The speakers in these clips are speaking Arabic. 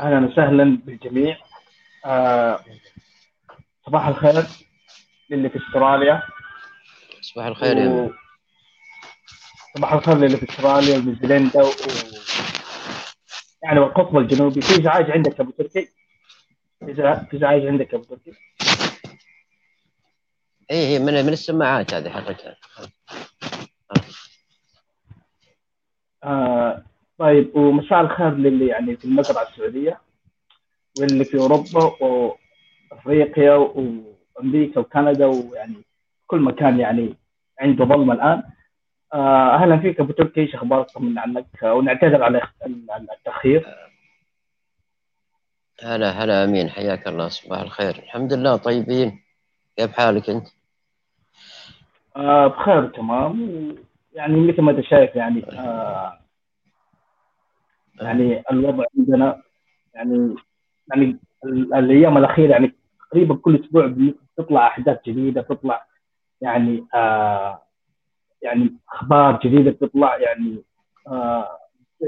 أهلا وسهلا بالجميع. آه صباح الخير للي في أستراليا. صباح الخير يا و... صباح الخير للي في أستراليا ونيوزيلندا و... يعني والقطب الجنوبي. في ازعاج عندك يا أبو تركي؟ في ازعاج عندك يا أبو تركي؟ اي هي من من السماعات هذه حقتها. آه طيب ومساء الخير للي يعني في المزرعه السعودية واللي في أوروبا وأفريقيا وأمريكا وكندا ويعني كل مكان يعني عنده ظلمه الآن. آه أهلا فيك أبو تركي إيش أخبارك طمنا عنك ونعتذر على على التأخير. هلا هلا أمين حياك الله صباح الخير. الحمد لله طيبين. كيف حالك أنت؟ آه بخير تمام. يعني مثل ما انت شايف يعني آه يعني الوضع عندنا يعني يعني ال- الأيام الأخيرة يعني تقريبا كل أسبوع بتطلع أحداث جديدة تطلع يعني آه يعني أخبار جديدة بتطلع يعني آه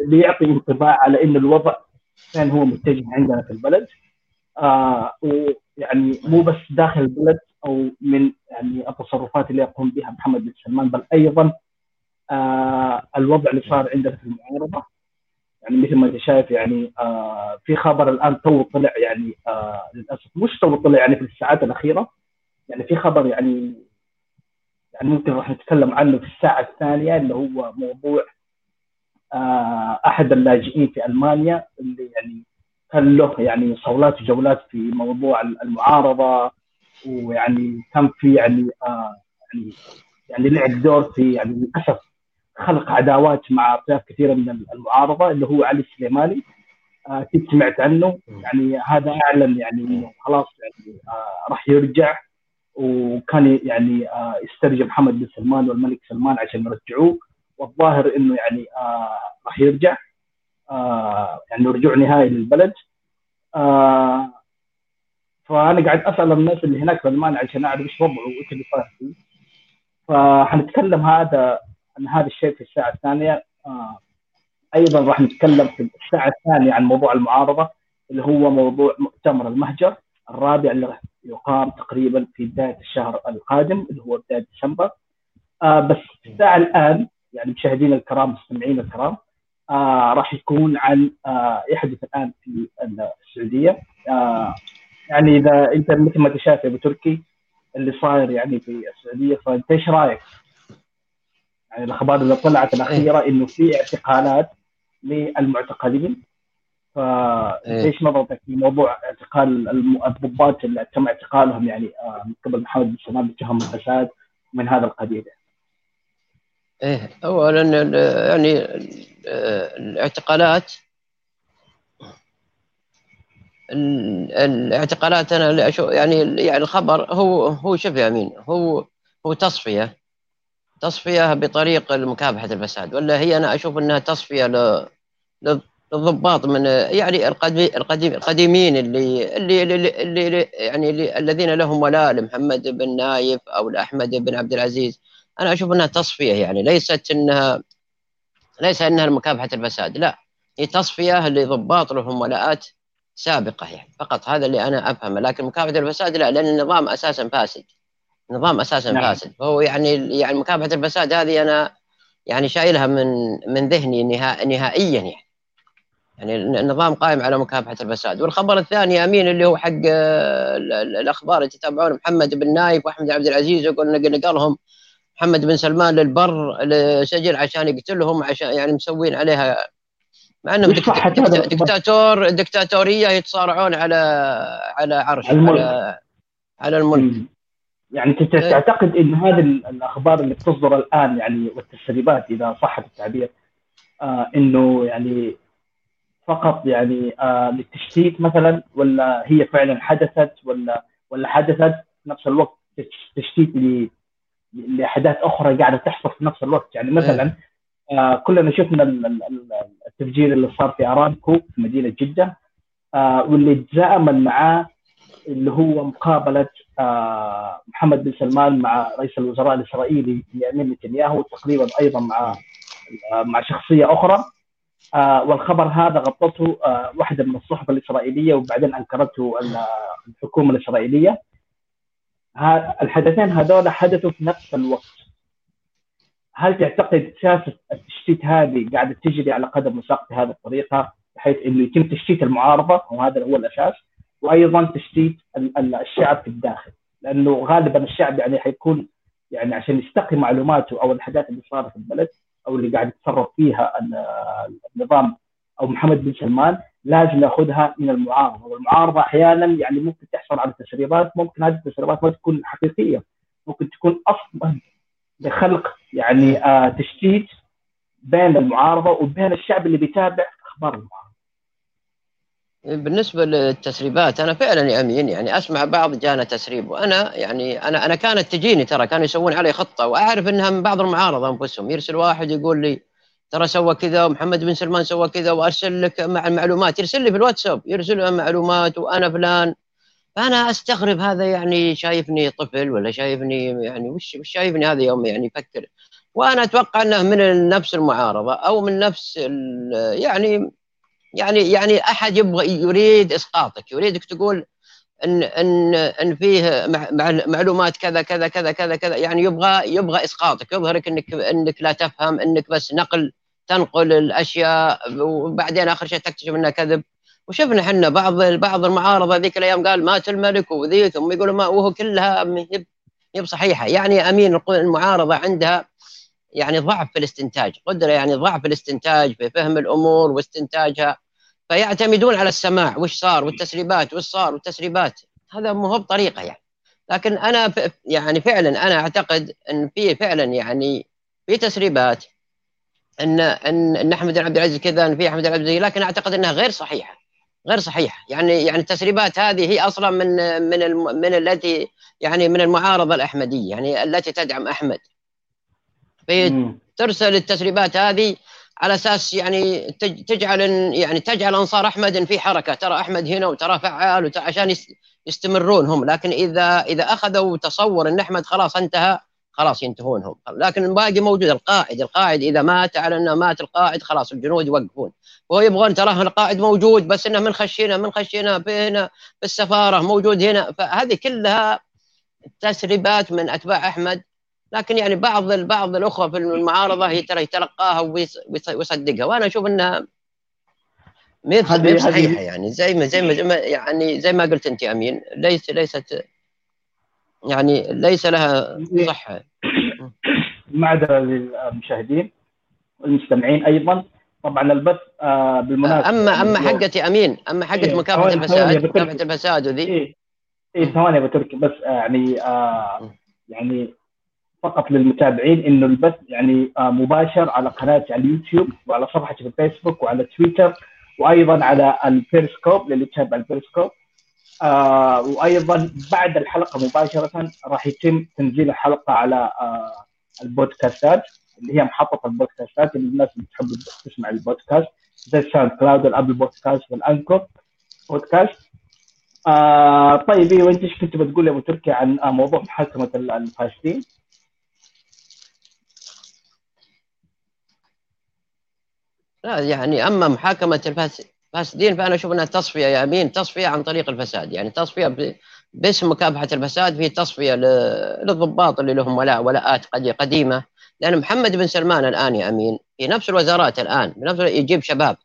ليعطي انطباع على إن الوضع كان هو متجه عندنا في البلد. آه ويعني مو بس داخل البلد أو من يعني التصرفات اللي يقوم بها محمد بن سلمان بل أيضا آه الوضع اللي صار عندنا في المعارضة. يعني مثل ما انت شايف يعني آه في خبر الآن تو طلع يعني آه للأسف. مش تو طلع يعني في الساعات الأخيرة يعني في خبر يعني يعني ممكن راح نتكلم عنه في الساعة الثانية اللي هو موضوع آه أحد اللاجئين في ألمانيا اللي يعني كان له يعني صولات وجولات في موضوع المعارضة ويعني كان في يعني آه يعني يعني لعب دور في يعني للأسف خلق عداوات مع اطياف كثيرة من المعارضة اللي هو علي السليماني. آه، أكيد سمعت عنه. يعني هذا اعلن يعني إنه خلاص يعني آه، راح يرجع. وكان يعني آه، يسترجع محمد بن سلمان والملك سلمان عشان يرجعوه. والظاهر إنه يعني آه، راح يرجع. آه، يعني رجوع نهائي للبلد. آه، فأنا قاعد أسأل الناس اللي هناك في ألمانيا عشان أعرف إيش وضعه وإيش اللي صار فيه. فحنتكلم هذا عن هذا الشيء في الساعة الثانية آه، أيضا راح نتكلم في الساعة الثانية عن موضوع المعارضة اللي هو موضوع مؤتمر المهجر الرابع اللي راح يقام تقريبا في بداية الشهر القادم اللي هو بداية ديسمبر آه بس الساعة الآن يعني مشاهدينا الكرام مستمعينا الكرام آه راح يكون عن آه يحدث الآن في السعودية آه يعني إذا أنت مثل ما أنت شايف يا أبو تركي اللي صاير يعني في السعودية فأنت إيش رأيك؟ يعني الأخبار اللي طلعت الأخيرة إنه في اعتقالات للمعتقلين. فانت إيه. نظرتك في موضوع اعتقال الضباط اللي تم اعتقالهم يعني آه، من قبل محمد بن سلمان بتهم الفساد من هذا القبيل؟ إيه. اولا يعني ال- الاعتقالات ال- الاعتقالات أنا يعني يعني الخبر هو هو شوف يا أمين هو هو تصفية. تصفية بطريق مكافحه الفساد ولا هي أنا أشوف إنها تصفية ل- للضباط من يعني القديم القديم القديمين اللي اللي اللي, اللي يعني اللي الذين لهم ولاء لمحمد بن نايف أو لأحمد بن عبد العزيز. أنا أشوف إنها تصفية يعني ليست إنها ليس إنها لمكافحة الفساد لا هي تصفية لضباط لهم ولاءات سابقة يعني فقط هذا اللي أنا أفهمه لكن مكافحة الفساد لا لأن النظام أساسا فاسد. نظام أساسا نعم. فاسد فهو يعني يعني مكافحة الفساد هذه أنا يعني شايلها من من ذهني نها نهائيا يعني يعني النظام قائم على مكافحة الفساد والخبر الثاني يا أمين اللي هو حق آه، ال- ال- الأخبار اللي تتابعون محمد بن نايف وأحمد عبد العزيز يقول نق- نقلهم محمد بن سلمان للبر لسجن عشان يقتلهم عشان يعني مسوين عليها مع إنهم وش دكت- صحة دكت- هذا الخبر؟ دكتاتور دكتاتورية يتصارعون على على عرش. على على الملك. يعني انت إيه. تعتقد إن هذه ال- الأخبار اللي بتصدر الآن يعني والتسريبات إذا صح التعبير آه إنه يعني فقط يعني آه للتشتيت مثلا ولا هي فعلا حدثت ولا ولا حدثت في نفس الوقت تش- تشتيت لأحداث أخرى قاعدة تحصل في نفس الوقت يعني مثلا آه كلنا شفنا ال- ال- ال- التفجير اللي صار في أرامكو في مدينة جدة آه واللي تزامن معاه اللي هو مقابلة آه محمد بن سلمان مع رئيس الوزراء الإسرائيلي بنيامين نتنياهو تقريبا أيضا مع آه مع شخصية أخرى. آه والخبر هذا غطته واحدة من الصحف الإسرائيلية وبعدين أنكرته الحكومة الإسرائيلية. الحدثين هذول حدثوا في نفس الوقت. هل تعتقد سياسة التشتيت هذه قاعدة تجري على قدم وساق بهذه الطريقة بحيث إنه يتم تشتيت المعارضة؟ وهذا هو الأساس. وأيضا تشتيت الشعب في الداخل لأنه غالبا الشعب يعني حيكون يعني عشان يستقي معلوماته أو الاحداث اللي صارت في البلد أو اللي قاعد يتصرف فيها النظام أو محمد بن سلمان لازم يأخذها من المعارضة والمعارضة أحيانا يعني ممكن تحصل على تسريبات ممكن هذه التسريبات ما تكون حقيقية ممكن تكون أصلا لخلق يعني آه تشتيت بين المعارضة وبين الشعب اللي بيتابع أخبار المعارضة. بالنسبة للتسريبات أنا فعلا يا أمين يعني أسمع بعض جانا تسريب وأنا يعني أنا أنا كانت تجيني ترى كانوا يسوون علي خطة وأعرف انها من بعض المعارضه أنفسهم يرسل واحد يقول لي ترى سوى كذا ومحمد بن سلمان سوى كذا وأرسل لك مع المعلومات يرسل لي في الواتساب يرسل معلومات وأنا فلان. فأنا أستغرب هذا يعني شايفني طفل ولا شايفني يعني وش وش شايفني هذا يوم يعني يفكر. وأنا أتوقع إنه من نفس المعارضة أو من نفس يعني يعني يعني أحد يبغى يريد إسقاطك يريدك تقول إن إن إن فيه معلومات كذا كذا كذا كذا كذا يعني يبغى يبغى إسقاطك يظهرك إنك إنك لا تفهم إنك بس نقل تنقل الأشياء وبعدين آخر شيء تكتشف إنها كذب. وشفنا إحنا بعض بعض المعارضة ذيك الأيام قال مات الملك وذيك ثم يقولوا ما وهو كلها هي بصحيحه يعني أمين المعارضة عندها يعني ضعف في الاستنتاج قدرة يعني ضعف في الاستنتاج في فهم الأمور واستنتاجها. فيعتمدون على السماع وش صار والتسريبات وش صار والتسريبات. هذا مو هو بطريقة يعني. لكن أنا يعني فعلا أنا أعتقد إن في فعلا يعني في تسريبات ان ان إن أحمد بن عبد العزيز كذا إن في أحمد بن عبد العزيز لكن أعتقد إنها غير صحيحة غير صحيحة. يعني يعني التسريبات هذه هي أصلا من من من التي يعني من المعارضة الأحمدية يعني التي تدعم أحمد. ترسل التسريبات هذه على أساس يعني تجعل يعني تجعل أنصار أحمد في حركة. ترى أحمد هنا وترى فعال عشان يستمرون هم. لكن إذا إذا أخذوا تصور إن أحمد خلاص انتهى خلاص ينتهون هم. لكن الباقي موجود. القائد القائد إذا مات على إنه مات القائد خلاص الجنود يوقفون. وهو يبغون تراه القائد موجود بس إنه من خشينا من خشينا هنا في السفاره موجود هنا. فهذه كلها تسريبات من أتباع أحمد. لكن يعني بعض بعض الأخوة في المعارضة هي ترى يتلقاها ويصدقها. وأنا أشوف إنها ما صحيحة يعني. زي ما زي ما يعني زي ما قلت أنت أمين ليس ليست يعني ليس لها صحة. معذره للمشاهدين والمستمعين أيضا طبعا البث آه بالمناسبة. اما أما حقتي أمين أما حقة إيه مكافحة الفساد مكافحة الفساد وذي. اي إيه ثواني ابو تركي بس يعني آه يعني فقط للمتابعين إنه البث يعني آه مباشر على قناتي على اليوتيوب وعلى صفحتي في الفيسبوك وعلى تويتر وأيضا على البيرسكوب للي يتابع البيرسكوب آه وأيضا بعد الحلقة مباشرة راح يتم تنزيل الحلقة على آه البودكاستات اللي هي محطة البودكاستات اللي الناس اللي تحب تسمع البودكاست زي ال SoundCloud وال Apple Podcast وال Anchor Podcast آه طيب أيوه انت إيش كنت بتقول يا أبو تركي عن آه موضوع محاكمة الفاسدين؟ لا يعني أما محاكمة الفاسدين فأنا أشوف أنها تصفية يا أمين تصفية عن طريق الفساد يعني تصفية باسم مكافحة الفساد في تصفية للضباط اللي لهم ولاء ولاءات قديمة. لأن محمد بن سلمان الآن يا أمين في نفس الوزارات الآن بنفس يجيب شباب.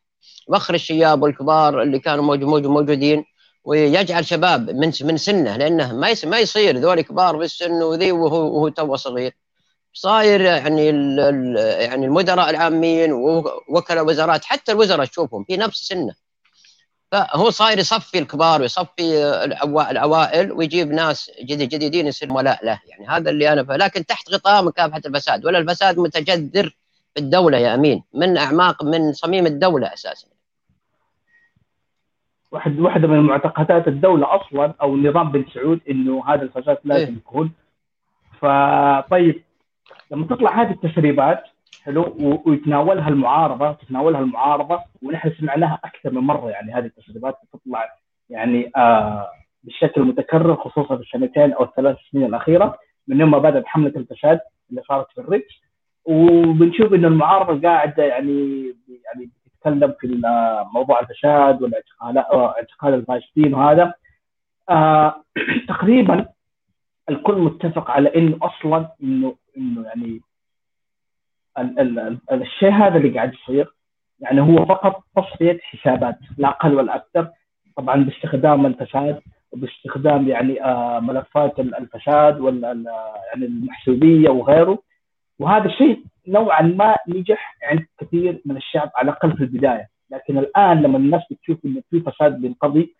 وخر الشياب والكبار اللي كانوا موجود موجودين ويجعل شباب من من سنه لأنه ما ما يصير ذول كبار بالسن وذي وهو وهو تو صغير. صاير يعني يعني المدراء العامين ووكلاء الوزارات حتى الوزراء تشوفهم في نفس سنة. فهو صاير يصفي الكبار ويصفي العوائل ويجيب ناس جديد جديدين يصير ولاء له. يعني هذا اللي أنا. لكن تحت غطاء مكافحة الفساد. ولا الفساد متجذر في الدولة يا أمين. من اعماق من صميم الدولة أساسا. واحد واحدة من معتقدات الدولة أصلا أو النظام بن سعود إنه هذا الفساد لازم إيه؟ يكون. فطيب لما تطلع هذه التسريبات حلو ويتناولها المعارضة تتناولها المعارضة ونحن سمعناها أكثر من مرة يعني هذه التسريبات تطلع يعني آه بشكل متكرر خصوصا في السنتين أو الثلاث سنين الأخيرة من يوم ما بدأت حملة الفساد اللي صارت في الريتش. وبنشوف انه المعارضة قاعدة يعني يعني نتكلم في موضوع الفساد والاعتقال اعتقال الفاسدين وهذا. آه تقريبا الكل متفق على إنه أصلا انه إنه يعني ال ال ال الشيء هذا اللي قاعد يصير يعني هو فقط تصفية حسابات لا أقل ولا أكثر. طبعا باستخدام الفساد وباستخدام يعني آه ملفات الفساد ولا يعني المحسوبية وغيره. وهذا الشيء نوعا ما نجح عند كثير من الشعب على الأقل في البداية. لكن الآن لما الناس بتشوف إنه في فساد بينقضي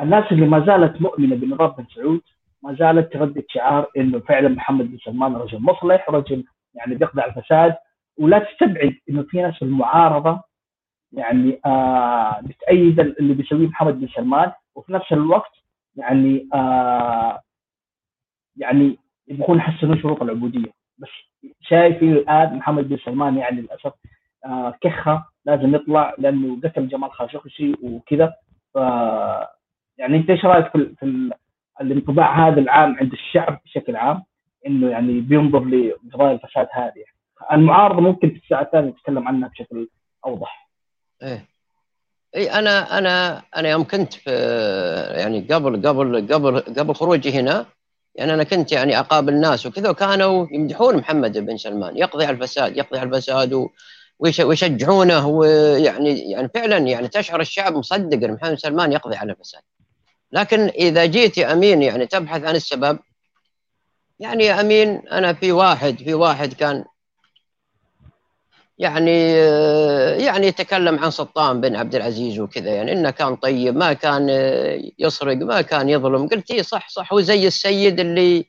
الناس اللي ما زالت مؤمنة بنظام بن سعود ما زالت تردد شعار إنه فعلا محمد بن سلمان رجل مصلح رجل يعني بيقضي على الفساد ولا تستبعد إنه في ناس في المعارضه يعني آه بتأيد اللي بيسويه محمد بن سلمان وفي نفس الوقت يعني آه يعني يبغون يحسنون شروط العبودية. بس شايف الآن محمد بن سلمان يعني للأسف آه كخة لازم يطلع لأنه قتل جمال خاشقشي وكذا. ف يعني أنت إيش رأيك في, في الانطباع هذا العام عند الشعب بشكل عام إنه يعني بينظر لقضايا الفساد هذه. المعارضة ممكن في الساعة الثانية نتكلم عنها بشكل أوضح. إيه. اي أنا أنا أنا يوم كنت في يعني قبل قبل قبل قبل خروجي هنا يعني أنا كنت يعني أقابل ناس وكذا وكانوا يمدحون محمد بن سلمان يقضي على الفساد يقضي على الفساد ويشجعونه ويعني يعني فعلا يعني تشعر الشعب مصدق إن محمد بن سلمان يقضي على الفساد. لكن إذا جيت يا أمين يعني تبحث عن السبب يعني يا أمين أنا في واحد في واحد كان يعني يعني يتكلم عن سلطان بن عبد العزيز وكذا يعني إنه كان طيب ما كان يسرق ما كان يظلم. قلت اي صح صح. هو زي السيد اللي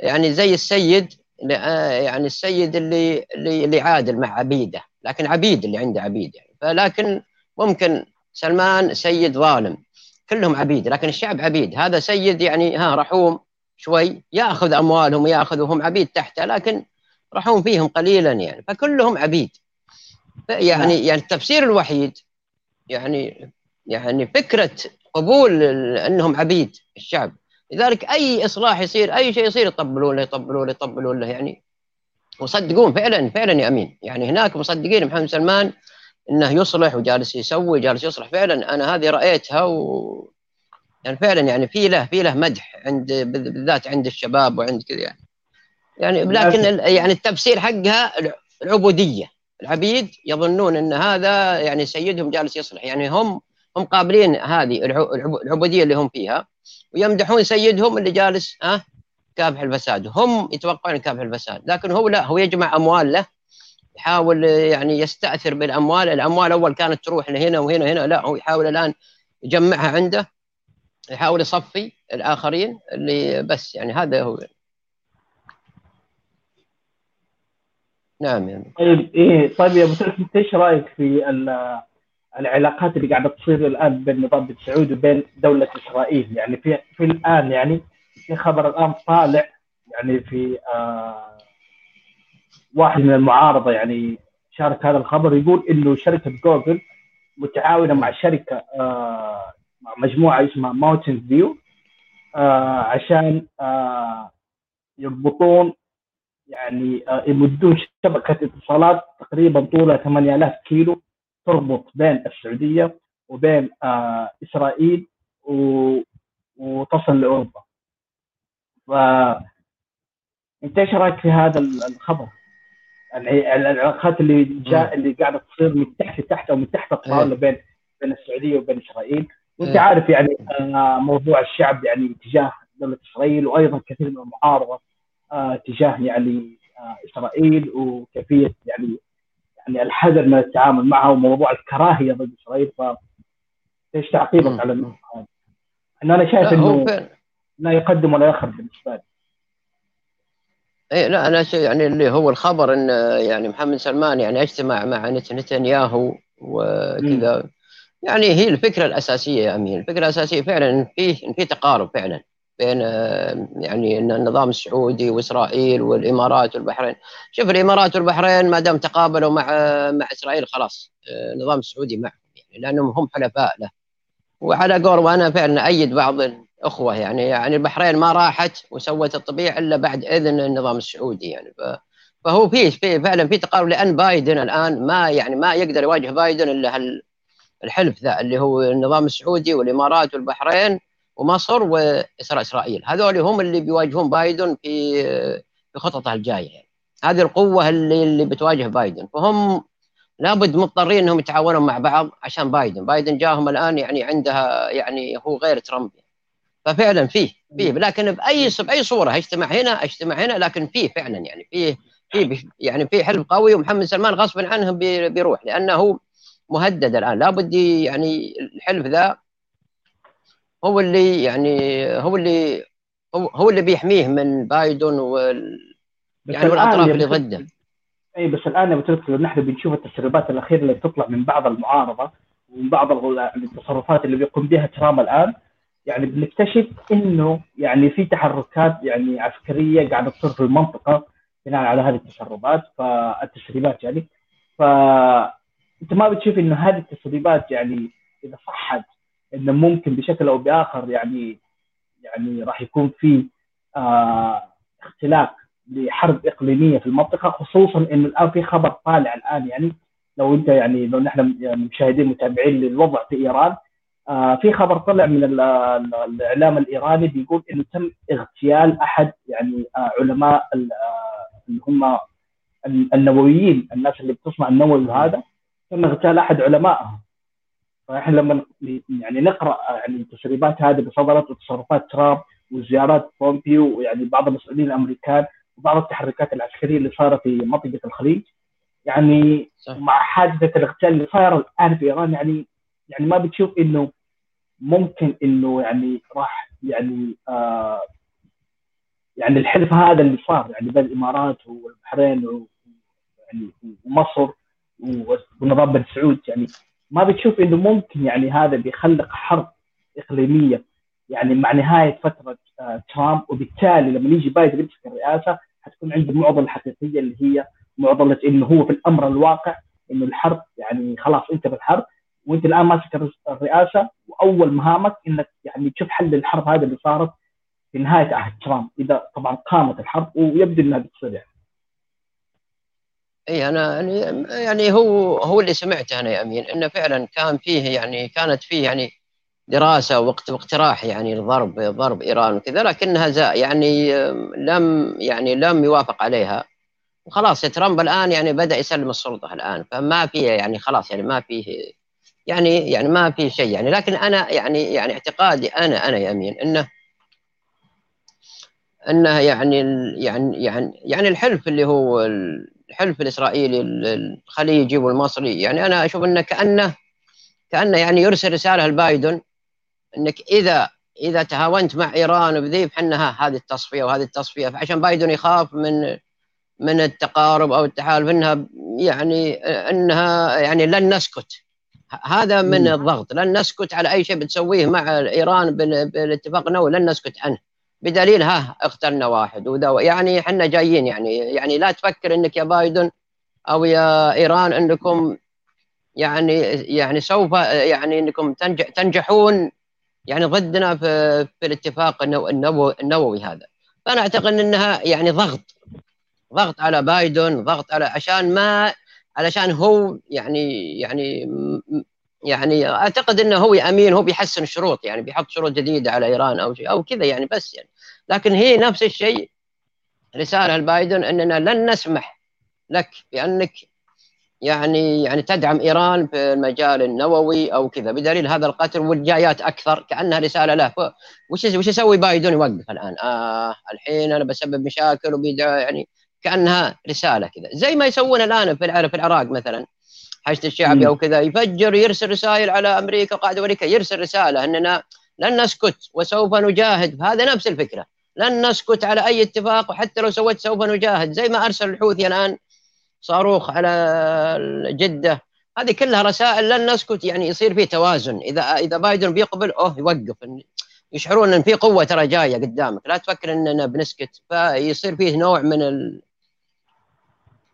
يعني زي السيد يعني السيد اللي اللي, اللي عادل مع عبيده لكن عبيد اللي عنده عبيد يعني. فلكن ممكن سلمان سيد ظالم. كلهم عبيد لكن الشعب عبيد. هذا سيد يعني ها رحوم شوي ياخذ أموالهم وياخذ وهم عبيد تحته لكن رحوم فيهم قليلا يعني فكلهم عبيد. يعني نعم. يعني التفسير الوحيد يعني يعني فكرة قبول أنهم عبيد الشعب. لذلك أي إصلاح يصير أي شيء يصير يطبلون له يطبلون له يطبلون له يعني. وصدقون فعلا فعلا يا أمين. يعني هناك مصدقين محمد سلمان إنه يصلح وجالس يسوي جالس يصلح. فعلا أنا هذه رأيتها و يعني فعلا يعني في له في له مدح عند بالذات عند الشباب وعند كذا يعني. يعني لكن يعني التفسير حقها العبودية. العبيد يظنون إن هذا يعني سيدهم جالس يصلح. يعني هم هم قابلين هذه العبودية اللي هم فيها ويمدحون سيدهم اللي جالس ها كافح الفساد. هم يتوقعون كافح الفساد. لكن هو لا هو يجمع أموال له يحاول يعني يستأثر بالأموال. الأموال أول كانت تروح لهنا وهنا وهنا. لا هو يحاول الآن يجمعها عنده يحاول يصفي الآخرين اللي بس يعني هذا هو. نعم يعني. طيب إيه طيب يا أبو سلف إيش رأيك في العلاقات اللي قاعدة تصير الآن بين نظام بن سعود وبين دولة إسرائيل؟ يعني في في الآن يعني في خبر الآن طالع يعني في آه واحد من المعارضة يعني شارك هذا الخبر يقول إنه شركة جوجل متعاونة مع شركة آه مع مجموعة اسمها Mountain View آه عشان آه يربطون يعني آه يمدون شبكة اتصالات تقريبا طولها 8000 كيلو تربط بين السعودية وبين آه إسرائيل و... وتصل لأوروبا. ف أنت إيش رأيك في هذا الخبر؟ العلاقات اللي جاء اللي قاعدة تصير من تحت لتحت أو من تحت الطاوله إيه. بين بين السعودية وبين إسرائيل. وأنت إيه. عارف يعني آه، موضوع الشعب يعني تجاه دولة إسرائيل وأيضا كثير من المعارضة آه، تجاه يعني آه، إسرائيل وكيفية يعني يعني الحذر من التعامل معها وموضوع الكراهية ضد إسرائيل. ف إيش تعقيبك على النقطه هذه؟ أنا شايف إنه لا يقدم ولا ياخر بالنسبة لي. اي لا أنا شيء يعني اللي هو الخبر إن يعني محمد سلمان يعني اجتمع مع نتنياهو وكذا. يعني هي الفكرة الأساسية يا امين الفكرة الأساسية فعلا إن في إن في تقارب فعلا بين يعني النظام السعودي وإسرائيل والإمارات والبحرين. شوف الإمارات والبحرين ما دام تقابلوا مع مع إسرائيل خلاص النظام السعودي معهم. يعني لأنهم هم حلفاء له. وعلى قول وأنا فعلا أيد بعض أخوة يعني يعني البحرين ما راحت وسوت الطبيعي إلا بعد إذن النظام السعودي يعني. فهو في في فعلا في تقارب لأن بايدن الآن ما يعني ما يقدر يواجه بايدن إلا الحلف ذا اللي هو النظام السعودي والإمارات والبحرين ومصر واسرائيل هذول هم اللي بيواجهون بايدن في في خططه الجاية يعني. هذه القوة اللي اللي بتواجه بايدن. فهم لابد مضطرين إنهم يتعاونون مع بعض عشان بايدن. بايدن جاهم الآن يعني عندها يعني هو غير ترامب ففعلا فيه فيه. لكن بأي بأي صورة اجتمع هنا اجتمع هنا لكن فيه فعلا يعني فيه فيه يعني في حلف قوي ومحمد سلمان غصبا عنه بيروح لأنه هو مهدد الآن. لابد يعني الحلف ذا هو اللي يعني هو اللي هو اللي بيحميه من بايدن وال يعني والأطراف اللي ضده. إي بس الآن يا ابو نحن بنشوف التسريبات الأخيرة اللي تطلع من بعض المعارضة ومن بعض التصرفات اللي بيقوم بها ترامب الآن. يعني بنكتشف إنه يعني في تحركات يعني عسكرية قاعدة تصير في المنطقة بناء على هذه التسربات فالتسريبات يعني. ف أنت ما بتشوف إنه هذه التسريبات يعني إذا صحت إنه ممكن بشكل أو بآخر يعني يعني راح يكون في آه اختلاق لحرب إقليمية في المنطقة خصوصا إنه الآن في خبر طالع الآن يعني. لو أنت يعني لو نحن يعني مشاهدين متابعين للوضع في إيران آه في خبر طلع من الإعلام الإيراني بيقول انه تم اغتيال أحد يعني آه علماء آه، اللي هم النوويين الناس اللي بتصنع النووي وهذا تم اغتيال أحد علمائهم. فإحنا لما يعني نقرأ يعني التسريبات هذه بصدرت وتصرفات ترامب وزيارات بومبيو ويعني بعض المسؤولين الأمريكان وبعض التحركات العسكرية اللي صارت في منطقة الخليج. يعني صح. مع حادثة الاغتيال اللي صايرة الآن في إيران يعني يعني ما بتشوف إنه ممكن إنه يعني راح يعني آه يعني الحلف هذا اللي صار يعني بين الإمارات والبحرين يعني ومصر ونظام بن سعود يعني ما بتشوف إنه ممكن يعني هذا بيخلق حرب إقليمية يعني مع نهاية فترة آه ترامب. وبالتالي لما يجي بايدن يمسك الرئاسة حتكون عنده المعضله الحقيقيه اللي هي معضلة إنه هو في الأمر الواقع إنه الحرب يعني خلاص انت بالحرب وانت الآن ماسك الرئاسة وأول مهامك إنك يعني تشوف حل للحرب هذه اللي صارت في نهاية عهد ترامب إذا طبعا قامت الحرب ويبدو إنها بتصير يعني. اي أنا يعني يعني هو هو اللي سمعته أنا يا أمين إنه فعلا كان فيه يعني كانت فيه يعني دراسة وقت واقتراح يعني لضرب ضرب إيران وكذا لكنها زا يعني لم يعني لم يوافق عليها وخلاص ترامب الآن يعني بدأ يسلم السلطة الآن فما فيه يعني خلاص يعني ما فيه يعني يعني ما في شيء يعني. لكن أنا يعني يعني اعتقادي أنا أنا يا أمين إنه إنه يعني يعني يعني يعني الحلف اللي هو الحلف الإسرائيلي الخليجي والمصري يعني أنا أشوف إنه كأنه كأنه يعني يرسل رسالة لبايدن إنك إذا إذا تهاونت مع إيران وبذي فحنا هذه التصفية وهذه التصفية. فعشان بايدن يخاف من من التقارب أو التحالف إنها يعني إنها يعني لن نسكت. هذا من الضغط. لن نسكت على أي شيء بتسويه مع إيران بالاتفاق النووي. لن نسكت عنه. بدليل ها اخترنا واحد. وذا يعني إحنا جايين يعني يعني لا تفكر إنك يا بايدن أو يا إيران إنكم يعني يعني سوف يعني إنكم تنجح تنجحون يعني ضدنا في, في الاتفاق النووي, النووي هذا. فأنا أعتقد إنها يعني ضغط. ضغط على بايدن ضغط على عشان ما علشان هو يعني يعني يعني أعتقد إنه هو أمين هو بيحسن الشروط يعني بيحط شروط جديدة على إيران أو شيء أو كذا يعني بس يعني. لكن هي نفس الشيء رسالة لبايدن إننا لن نسمح لك بأنك يعني يعني تدعم إيران في المجال النووي أو كذا بدليل هذا القتل والجايات أكثر كأنها رسالة له. وش وش يسوي بايدن يوقف الآن؟ آه الحين أنا بسبب مشاكل وبيدعى يعني كأنها رسالة كذا. زي ما يسوون الآن في في العراق مثلا. حشد الشعبي أو كذا يفجر يرسل رسائل على أمريكا قاعدة أمريكا يرسل رسالة أننا لن نسكت وسوف نجاهد. هذا نفس الفكرة. لن نسكت على أي اتفاق وحتى لو سويت سوف نجاهد. زي ما أرسل الحوثي الآن صاروخ على جده هذه كلها رسائل لن نسكت. يعني يصير في توازن. اذا إذا بايدن بيقبل أوه يوقف. يشعرون إن في قوة ترى جاية قدامك. لا تفكر إننا بنسكت. فيصير فيه نوع من ال...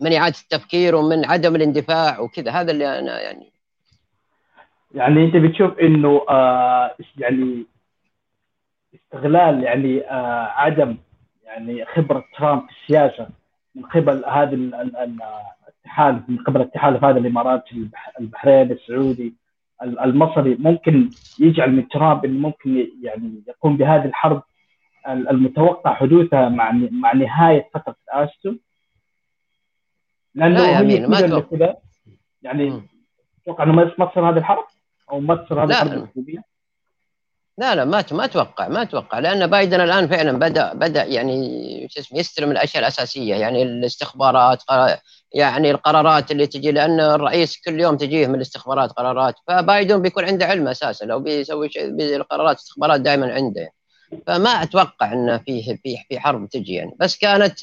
من إعادة التفكير ومن عدم الاندفاع وكذا. هذا اللي أنا يعني يعني أنت بتشوف إنه آه يعني استغلال يعني آه عدم يعني خبرة ترامب في السياسة من قبل هذه التحالف من قبل التحالف هذا الإمارات البحرين السعودي المصري. ممكن يجعل من ترامب إنه ممكن يعني يقوم بهذه الحرب المتوقع حدوثها مع مع نهاية فترة أستون. لأنه لا يا امين ما أتوقع. يعني أتوقع إنه ما تصير هذه الحرب؟ أو ما تصير هذه الحرب لا. لا ما ما أتوقع ما أتوقع. لأن بايدن الآن فعلا بدا بدأ يعني شو اسمه يستلم الأشياء الأساسية يعني الاستخبارات يعني القرارات اللي تجي لأن الرئيس كل يوم تجيه من الاستخبارات قرارات. فبايدن بيكون عنده علم أساسا. لو بيسوي شيء القرارات استخبارات دائما عنده. فما أتوقع إنه فيه في في حرب تجي يعني. بس كانت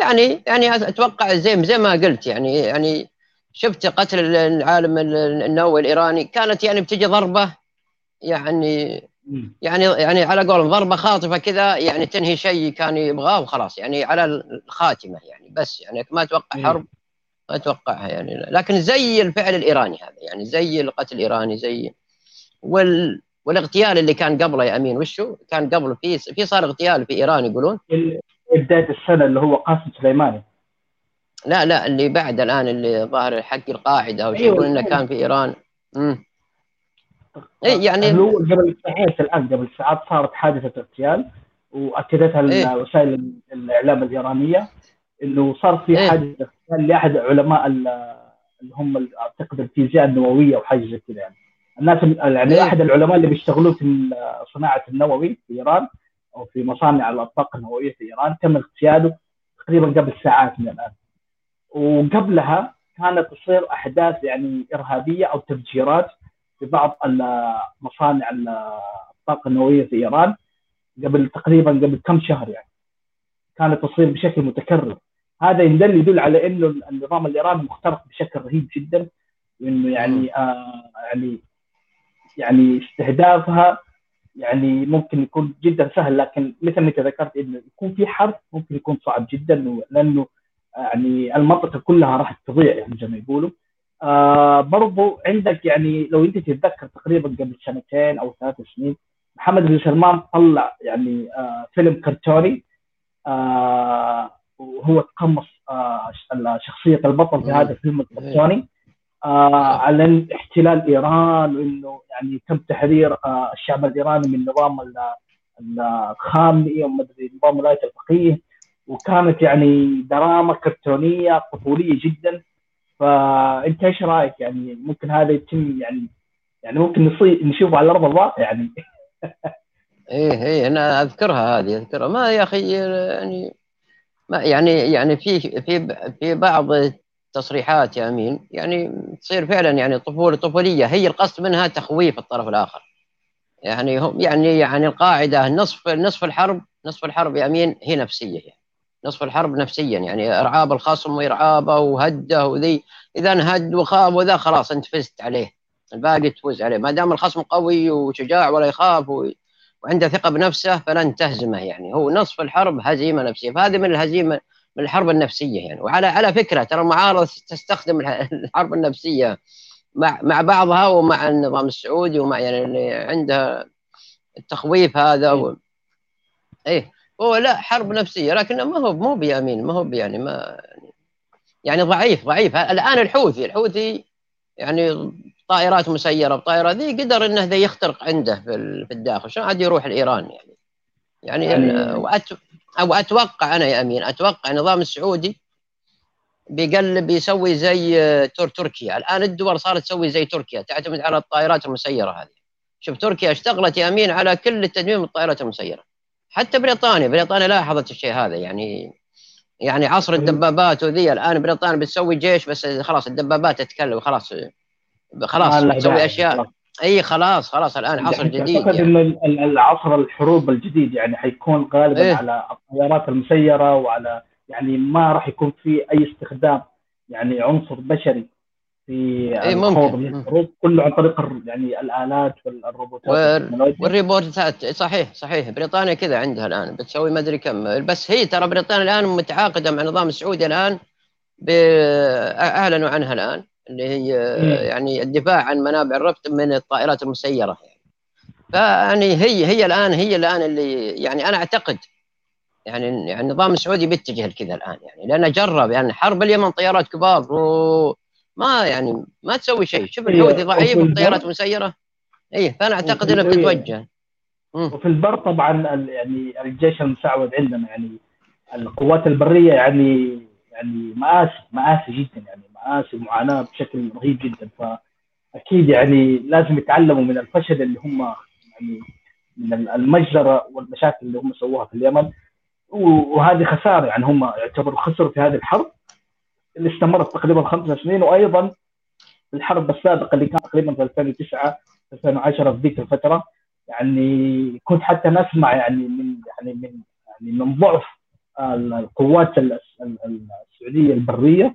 يعني يعني أتوقع زي زي ما قلت يعني يعني شفت قتل العالم النووي الإيراني. كانت يعني بتجي ضربة يعني يعني يعني على قولهم ضربة خاطفة كذا يعني تنهي شيء كان يبغاه وخلاص. يعني على الخاتمة يعني بس. يعني ما أتوقع حرب ما اتوقعها يعني لكن زي الفعل الإيراني هذا يعني زي القتل الإيراني زي وال والاغتيال اللي كان قبله يا أمين وشو؟ كان قبله في في صار اغتيال في إيران يقولون. بداية السنة اللي هو قاسم سليماني لا لا اللي بعد الآن اللي ظاهر حق القاعدة أو شيء أيوة. يقول إنه كان في إيران امم اي يعني هو قبل ساعات الآن قبل ساعات صارت حادثة اغتيال وأكدتها إيه؟ وسائل الإعلام الإيرانية إنه صار في إيه؟ حادثة اغتيال لأحد علماء اللي هم أعتقد الفيزياء النووية أو حاجة زي كذا يعني الناس يعني إيه؟ أحد العلماء اللي بيشتغلون في صناعة النووي في إيران أو في مصانع الطاقه النووية في إيران تم اغتياله تقريبا قبل ساعات من الآن. وقبلها كانت تصير أحداث يعني إرهابية أو تفجيرات في بعض مصانع الطاقه النووية في إيران قبل تقريبا قبل كم شهر يعني. كانت تصير بشكل متكرر. هذا يدل يدل على إنه النظام الإيراني مخترق بشكل رهيب جدا وانه يعني آه يعني يعني استهدافها يعني ممكن يكون جدا سهل لكن مثل ما أنت ذكرت إنه يكون في حرب ممكن يكون صعب جدا لأنه يعني المنطقة كلها راح تضيع يعني زي ما يقولوا. آه برضو عندك يعني لو أنت تتذكر تقريبا قبل سنتين أو ثلاث سنين محمد بن سلمان طلع يعني آه فيلم كرتوني آه وهو تقمص آه شخصيه البطل في هذا الفيلم الكرتوني. آه على احتلال إيران وإنه يعني تم تحرير آه الشعب الإيراني من نظام الخامنئي وما أدري نظام ولاية الفقيه. وكانت يعني دراما كرتونية طفولية جدا. فأنت إيش رأيك؟ يعني ممكن هذا يتم يعني يعني ممكن نصير نشوفه على ارض الواقع يعني. إيه إيه أنا أذكرها هذه أذكرها. ما يا أخي يعني ما يعني يعني في في في بعض التصريحات يا أمين يعني تصير فعلا يعني طفولة طفولية هي القصد منها تخويف الطرف الآخر. يعني هم يعني يعني القاعدة نصف نصف الحرب نصف الحرب يا أمين هي نفسية يعني. نصف الحرب نفسيا يعني إرعاب الخصم وإرعابه وهده وذي اذا انهد وخاف وذا خلاص أنت فزت عليه. الباقي تفوز عليه. ما دام الخصم قوي وشجاع ولا يخاف و... وعنده ثقة بنفسه فلن تهزمه يعني. هو نصف الحرب هزيمة نفسية. فهذه من الهزيمة من الحرب النفسية يعني. وعلى على فكرة ترى المعارضة تستخدم الحرب النفسية مع مع بعضها ومع النظام السعودي ومع يعني اللي عنده التخويف هذا و... إيه. هو لا حرب نفسية لكنه ما هو مو بيمين ما هو يعني ما يعني ضعيف ضعيف. الآن الحوثي الحوثي يعني طائرات مسيرة. بطائره ذي قدر إنه ذا يخترق عنده في الداخل. شلون عاد يروح لايران يعني؟ يعني, يعني وأت... أو أتوقع أنا يا امين أتوقع النظام السعودي بيقلب يسوي زي تور تركيا. الآن الدول صارت تسوي زي تركيا تعتمد على الطائرات المسيرة هذه. شوف تركيا اشتغلت يا امين على كل التدمير الطائرات المسيرة. حتى بريطانيا بريطانيا لاحظت الشيء هذا يعني يعني عصر الدبابات وذي. الآن بريطانيا بتسوي جيش بس خلاص الدبابات تتكلم خلاص خلاص تسوي أشياء. اي خلاص خلاص الآن عصر جديد أعتقد يعني. إن العصر الحروب الجديد يعني حيكون غالبا إيه؟ على الطيارات المسيرة وعلى يعني ما راح يكون في أي استخدام يعني عنصر بشري في اي ممكن. كله عن طريق يعني الآلات والروبوتات والريبورتات صحيح صحيح. بريطانيا كذا عندها الآن بتسوي ما أدري كم. بس هي ترى بريطانيا الآن متعاقدة مع النظام السعودي الآن أعلنوا عنها الآن. اللي هي يعني الدفاع عن منابع الرفط من الطائرات المسيرة. يعني فيعني هي هي الآن هي الآن اللي يعني أنا أعتقد يعني يعني النظام السعودي بيتجه لكذا الآن يعني لأنه جرب يعني حرب اليمن طيارات كبار وما يعني ما تسوي شيء. شوف الحوثي ضعيف والطيارات مسيرة. اي فأنا أعتقد انها بتتوجه وفي البر طبعا يعني الجيش المساعد عندنا يعني القوات البرية يعني يعني مآسي مآسي جدا يعني. مآسي معاناه بشكل رهيب جدا. فأكيد يعني لازم يتعلموا من الفشل اللي هم يعني من المجزرة والمشاكل اللي هم سووها في اليمن. وهذه خسارة يعني هم يعتبروا خسروا في هذه الحرب اللي استمرت تقريبا خمس سنين. وأيضا الحرب السابقة اللي كانت تقريبا في 2009 2010 في ذيك الفترة. يعني كنت حتى نسمع يعني من يعني من يعني من ضعف القوات السعودية البرية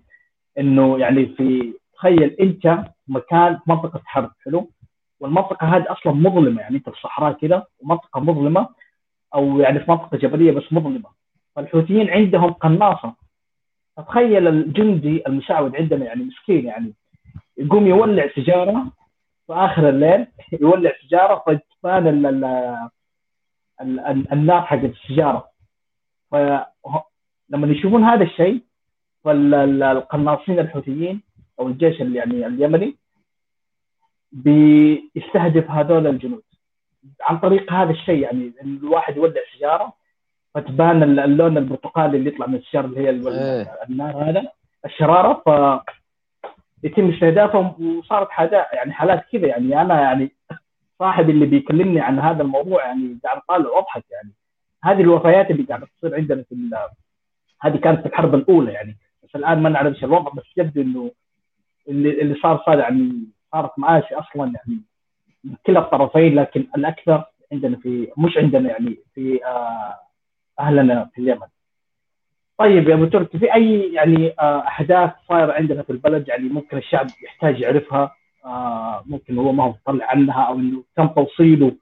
إنه يعني في تخيل أنت مكان منطقة حرب حلو؟ والمنطقة هذه أصلا مظلمة يعني أنت في الصحراء كذا ومنطقة مظلمة أو يعني في منطقة جبلية بس مظلمة. فالحوثيين عندهم قناصة. فتخيل الجندي المشعوذ عندنا يعني مسكين يعني يقوم يولع سيجارة في آخر الليل يولع سيجارة فتبان النار حقت السيجارة. فلما يشوفون هذا الشيء فالقناصين الحوثيين أو الجيش يعني اليمني بيستهدف هذول الجنود. عن طريق هذا الشيء يعني الواحد يولع سيجاره فتبان اللون البرتقالي اللي يطلع من السيجاره اللي هي إيه. النار هذا الشرارة ف يتم استهدافهم. وصارت حاجات يعني حالات كذا يعني. أنا يعني صاحبي اللي بيكلمني عن هذا الموضوع يعني قاعد طالع وأضحك يعني. هذه الوفيات اللي قاعدة تصير عندنا في هذه كانت في الحرب الأولى يعني. بس الان ما نعرف إيش الوضع بس يبدو إنه اللي اللي صار صار يعني صارت مآسي أصلا يعني من كلا الطرفين لكن الأكثر عندنا في مش عندنا يعني في آه، أهلنا في اليمن. طيب يا أبو تركي في أي يعني آه، أحداث صايرة عندنا في البلد يعني ممكن الشعب يحتاج يعرفها آه، ممكن هو ما هو مطلع عنها أو إنه تم توصيله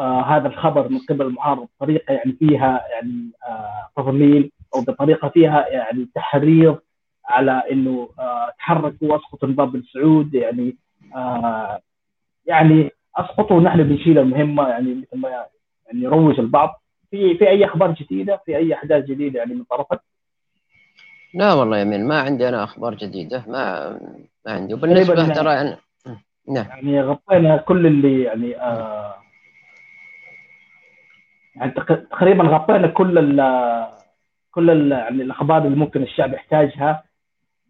هذا الخبر من قبل المعارض بطريقه يعني فيها يعني تضليل أو بطريقة فيها يعني تحريض على إنه تحركوا واسقطوا النظام بن سعود يعني يعني اسقطوا ونحن بنشيل المهمة يعني مثل ما يعني يروج البعض. في في أي أخبار جديدة؟ في أي أحداث جديدة يعني من طرفك؟ لا والله يا مين ما عندي أنا أخبار جديدة ما ما عندي. وبالنسبة يعني ترى أنا... نعم. يعني غطينا كل اللي يعني آه يعني تقريبا غطينا كل ال كل يعني الأخبار اللي ممكن الشعب يحتاجها.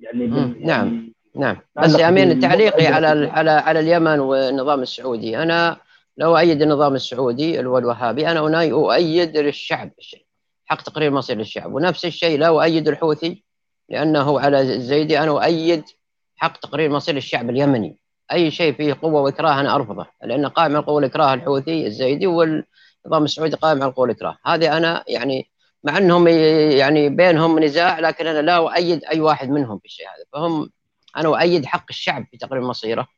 يعني, نعم يعني نعم. بس يا أمين تعليقي على على على اليمن والنظام السعودي. أنا لو أؤيد النظام السعودي اللي هو الوهابي أنا أؤيد للشعب حق تقرير مصير للشعب. ونفس الشيء لا أؤيد الحوثي لأنه على الزيدي أنا أؤيد حق تقرير مصير الشعب اليمني. أي شيء فيه قوة وإكراه أنا أرفضه. لأن قائم على القوه والاكراه الحوثي الزيدي والنظام السعودي قائم على القوه والاكراه هذه أنا يعني مع انهم يعني بينهم نزاع لكن أنا لا اؤيد اي واحد منهم في الشيء هذا. فهم أنا اؤيد حق الشعب في تقرير مصيره.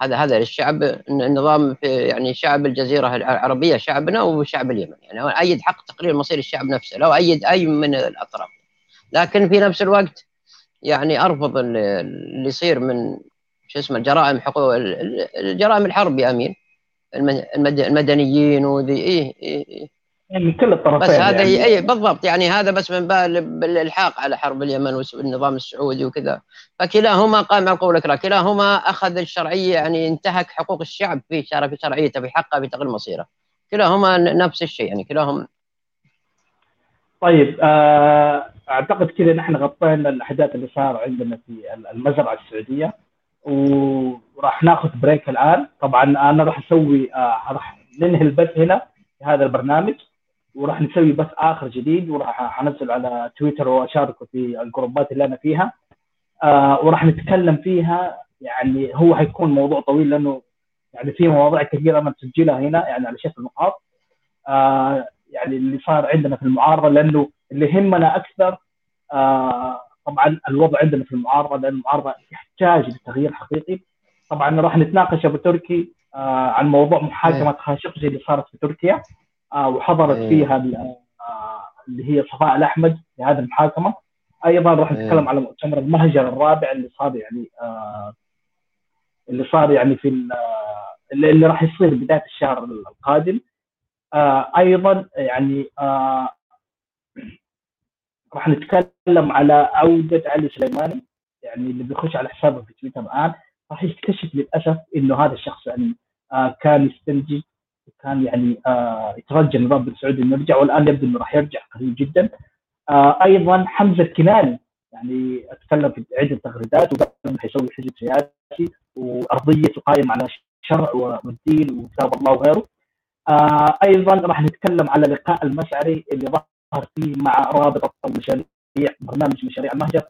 هذا هذا للشعب النظام في يعني شعب الجزيرة العربية شعبنا وشعب اليمن. يعني أؤيد حق تقرير مصير الشعب نفسه لا أؤيد أي من الأطراف. لكن في نفس الوقت يعني أرفض اللي يصير من شو اسمه الجرائم حقوق الجرائم الحرب يا امين المدنيين وذي إيه, إيه, إيه. يعني من كل الطرفين بس هذا يعني. أي بالضبط يعني هذا بس من باب الإلحاق على حرب اليمن والنظام السعودي وكذا. فكلاهما قام على قولك كلاهما أخذ الشرعية يعني انتهك حقوق الشعب في في شرعيته في حقه في تقرير مصيره كلاهما نفس الشيء يعني كلاهم طيب آه أعتقد كذا نحن غطينا الأحداث اللي صار عندنا في المزرعة السعودية وراح ناخذ بريك الآن. طبعا أنا راح أسوي آه راح ننهي البث هنا في هذا البرنامج. وراح نسوي بث آخر جديد وراح انزل على تويتر وأشاركه في الجروبات اللي أنا فيها. آه وراح نتكلم فيها يعني هو حيكون موضوع طويل لأنه يعني في مواضيع كثيرة أنا مسجلها هنا يعني على شكل نقاط. آه يعني اللي صار عندنا في المعارضة لأنه اللي يهمنا أكثر آه طبعا الوضع عندنا في المعارضة لأن المعارضة تحتاج لتغيير حقيقي. طبعا راح نتناقش أبو تركي آه عن موضوع محاكمة إيه. خاشقجي اللي صارت في تركيا. وحضرت إيه. فيها آه، اللي هي صفاء الأحمد في هذه المحاكمة أيضا راح إيه. نتكلم على مؤتمر المهجر الرابع اللي صار يعني آه، اللي صار يعني في اللي راح يصير بداية الشهر القادم أيضا يعني راح نتكلم على عودة علي سليماني يعني اللي بيخش على حسابه في تويتر الآن راح يكتشف للأسف إنه هذا الشخص يعني آه كان يستنتج وكان يعني آه يترجى النظام بن سعود إنه يرجع والآن يبدو إنه راح يرجع قريب جدا. آه أيضا حمزة الكناني يعني أتكلم في عدة تغريدات وقال إنه حيسوي حزب سياسي وارضيته قائمة على الشرع والدين وكتاب الله وغيره. آه أيضا راح نتكلم على لقاء المشعري اللي ظهر فيه مع رابطه المشاريع برنامج مشاريع المهجر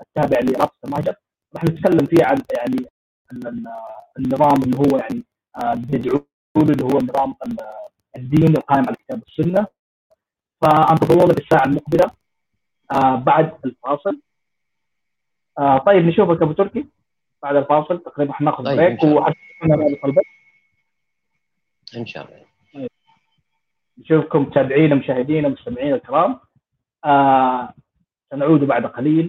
التابع لرابطه المهجر راح نتكلم فيه عن يعني النظام اللي هو يعني بيدعو آه اللي هو نظام الدين القائم على الكتاب والسنة فانتظرونا بالساعة المقبلة آه بعد الفاصل. آه طيب نشوفك ابو تركي بعد الفاصل. تقريبا حناخذ طيب بريك وحناخذ إن شاء الله. نشوفكم متابعينا مشاهدينا مستمعينا الكرام. آه سنعود بعد قليل.